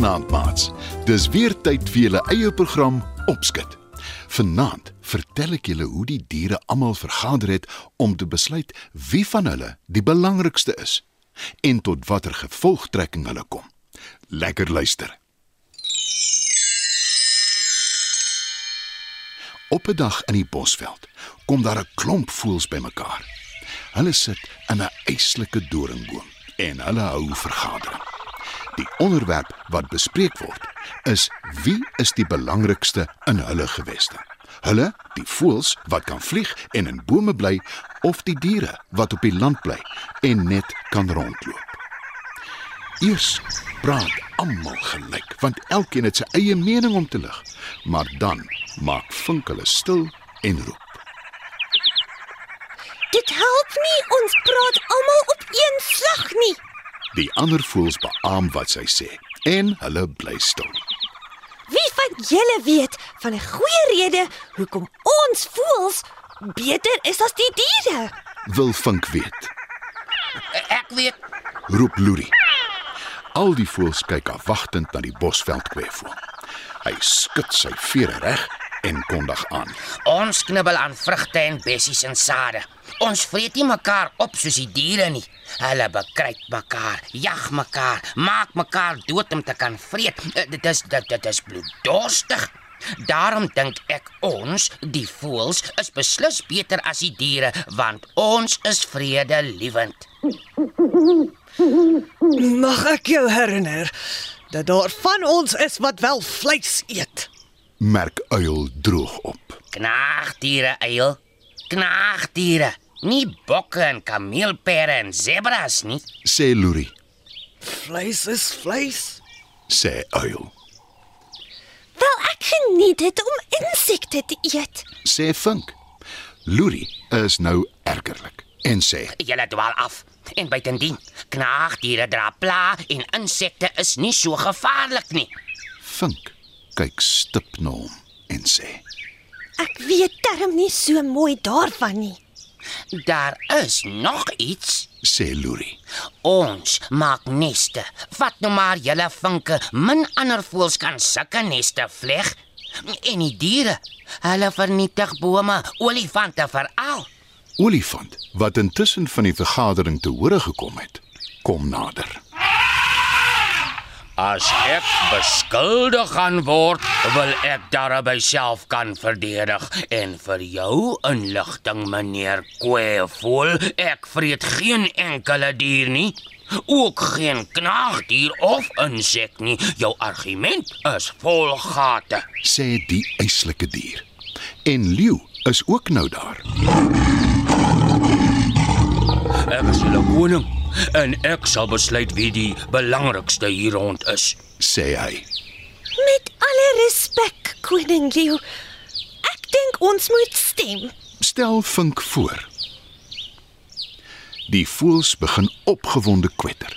maats. Dis weer tyd vir julle eie program Opskud. Vanaand vertel ek julle hoe die diere almal vergader het om te besluit wie van hulle die belangrikste is en tot watter gevolgtrekking hulle kom. Lekker luister. Op 'n dag in die bosveld kom daar 'n klomp voëls bymekaar. Hulle sit in 'n eislike doringboom en hulle hou vergadering. Die onderwerp wat bespreek word is wie is die belangrikste in hulle geweste? Hulle, die voëls wat kan vlieg en in bome bly of die diere wat op die land bly en net kan rondloop. Eers praat almal gelyk want elkeen het sy eie mening om te lig. Maar dan maak vink hulle stil en roep. Dit help nie ons praat almal op een slag nie. Die ander voëls beamoen wat sy sê en hulle bly stil. Wie van julle weet van 'n goeie rede hoekom ons voëls beter is as die diere? Wil vink weet. Ek weet Roep Loerie. Al die voëls kyk afwagtend na die bosveld kweevoël. Hy skud sy vere reg en kondig aan. ons knibbel aan vrugte en bessies en sade. Ons vreet nie mekaar op soos die diere nie. Hulle bekruip mekaar, jag mekaar, maak mekaar dood om te kan vreet. Eh, Dit is dit, dit is bloeddorstig. Daarom dink ek ons, die voëls, is beslis beter as die diere want ons is vredelewend. Mag ek jou herinner dat daar van ons is wat wel vleis eet. Merk uil droog op. Knaagdiere, eil. Knaagdiere. Nie bokke en kameelperde en zebras nie. Sê Loerie, Vleis is vleis. sê uil. Wel ek geniet dit om insekte te eet. Sê vink. Loerie is nou ergerlik en sê: Julle dwaal af. En buitendien, knaagdiere dra pla en insekte is nie so gevaarlik nie. Vink kyk stip na hom en sê: Ek weet term nie so mooi daarvan nie. Daar is nog iets. sê Loerie. Ons maak neste. Vat nou maar julle vinke. Min ander voëls kan sulke neste vleg. En die diere, hulle vernietig bome, olifante veral. Olifant wat intussen van die vergadering te hore gekom het, kom nader. As ek beskuldig gaan word, wil ek daarby self kan verdedig en vir jou inligting meneer Kweevoel, ek vreet geen enkele dier nie. Ook geen knaagdier of insek nie. Jou argument is vol gate. sê die eislike dier. En leeu is ook nou daar. Ek is julle koning en ek sal besluit wie die belangrikste hier rond is. sê hy. Met alle respek, koning Leo. Ek dink ons moet stem. Stel vink voor. Die voëls begin opgewonde kwetter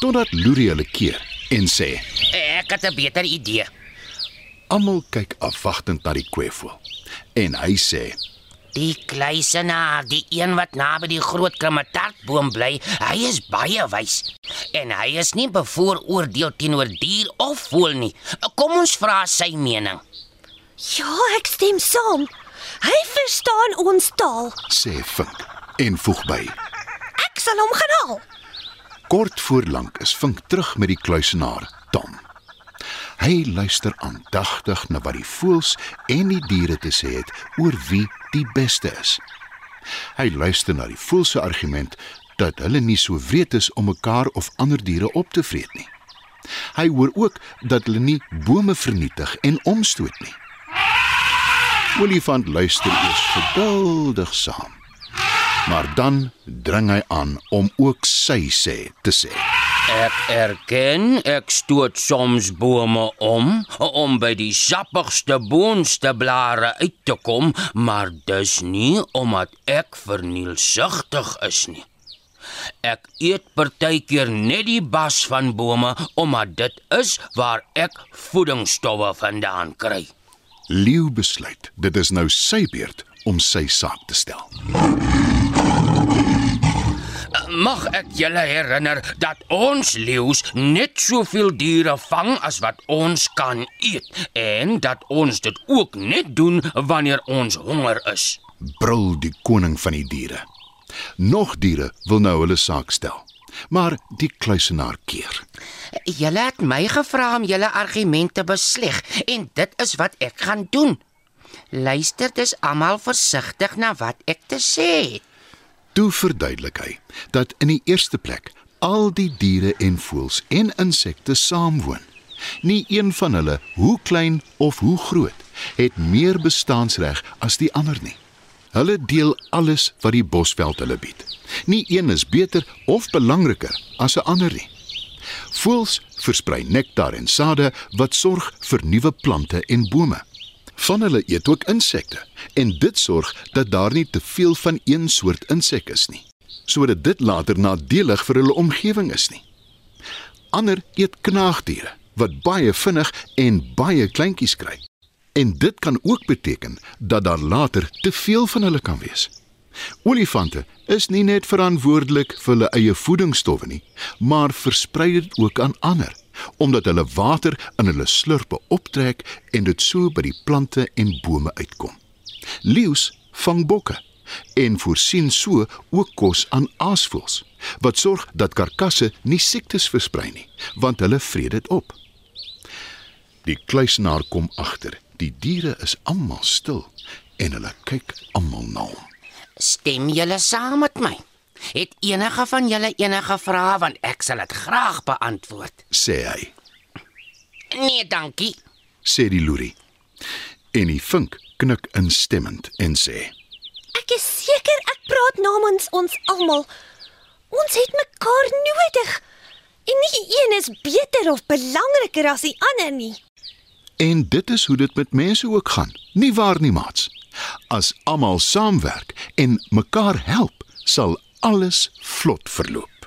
totdat Loerie hulle keer en sê: Ek het 'n beter idee. "Almal kyk afwagtend na die kweevoël." En hy sê: Die kluisenaar, die een wat naby die groot krummetartboom bly, hy is baie wys en hy is nie bevooroordeel teenoor dier of voël nie. Kom ons vra sy mening. Ja, ek stem saam. Hy verstaan ons taal. sê vink en voeg by: Ek sal hom gaan haal. Kort voor lank is Vink terug met die kluisenaar, Tom. Hy luister aandagtig na wat die voëls en die diere te sê het oor wie die beste is. Hy luister na die voëls se argument dat hulle nie so wreed is om mekaar of ander diere op te vreet nie. Hy hoor ook dat hulle nie bome vernietig en omstoot nie. Olifant luister eers geduldig saam. Maar dan dring hy aan om ook sy sê te sê. Ek erken ek stoot soms bome om om by die sappigste boonste blare uit te kom, maar dis nie omdat ek vernielsigtig is nie. Ek eet partykeer net die bas van bome omdat dit is waar ek voedingsstowwe vandaan kry. Leeu besluit dit is nou sy beurt om sy saak te stel. Mag ek julle herinner dat ons leeu's net soveel diere vang as wat ons kan eet en dat ons dit ook net doen wanneer ons honger is. Brul die koning van die diere. Nog diere wil nou hulle saak stel. Maar die kluisenaar keer. Julle het my gevra om julle argumente besleg en dit is wat ek gaan doen. Luister dis almal versigtig na wat ek te sê het. Toe verduidelik hy dat in die eerste plek al die diere en voëls en insekte saamwoon. Nie een van hulle, hoe klein of hoe groot, het meer bestaansreg as die ander nie. Hulle deel alles wat die bosveld hulle bied. Nie een is beter of belangriker as 'n ander nie. Voëls versprei nektar en sade wat sorg vir nuwe plante en bome. Van hulle eet ook insekte en dit sorg dat daar nie te veel van een soort insek is nie, sodat dit later nadelig vir hulle omgewing is nie. Ander eet knaagdiere wat baie vinnig en baie kleintjies kry. En dit kan ook beteken dat daar later te veel van hulle kan wees. Olifante is nie net verantwoordelik vir hulle eie voedingsstowwe nie, maar versprei dit ook aan ander omdat hulle water in hulle slurpe optrek en dit so by die plante en bome uitkom. Leeu's vang bokke en voorsien so ook kos aan aasvoëls wat sorg dat karkasse nie siektes versprei nie, want hulle vreet dit op. Die kluisenaar kom agter. Die diere is almal stil en hulle kyk almal na hom. Stem julle saam met my? Het enige van julle enige vrae want ek sal dit graag beantwoord. sê hy. Nee, dankie. Sê die loerie. En die vink knik instemmend en sê: Ek is seker ek praat namens ons almal. Ons het mekaar nodig. En nie een is beter of belangriker as die ander nie. En dit is hoe dit met mense ook gaan. Nie waar nie, maats? As almal saamwerk en mekaar help, sal alles vlot verloop.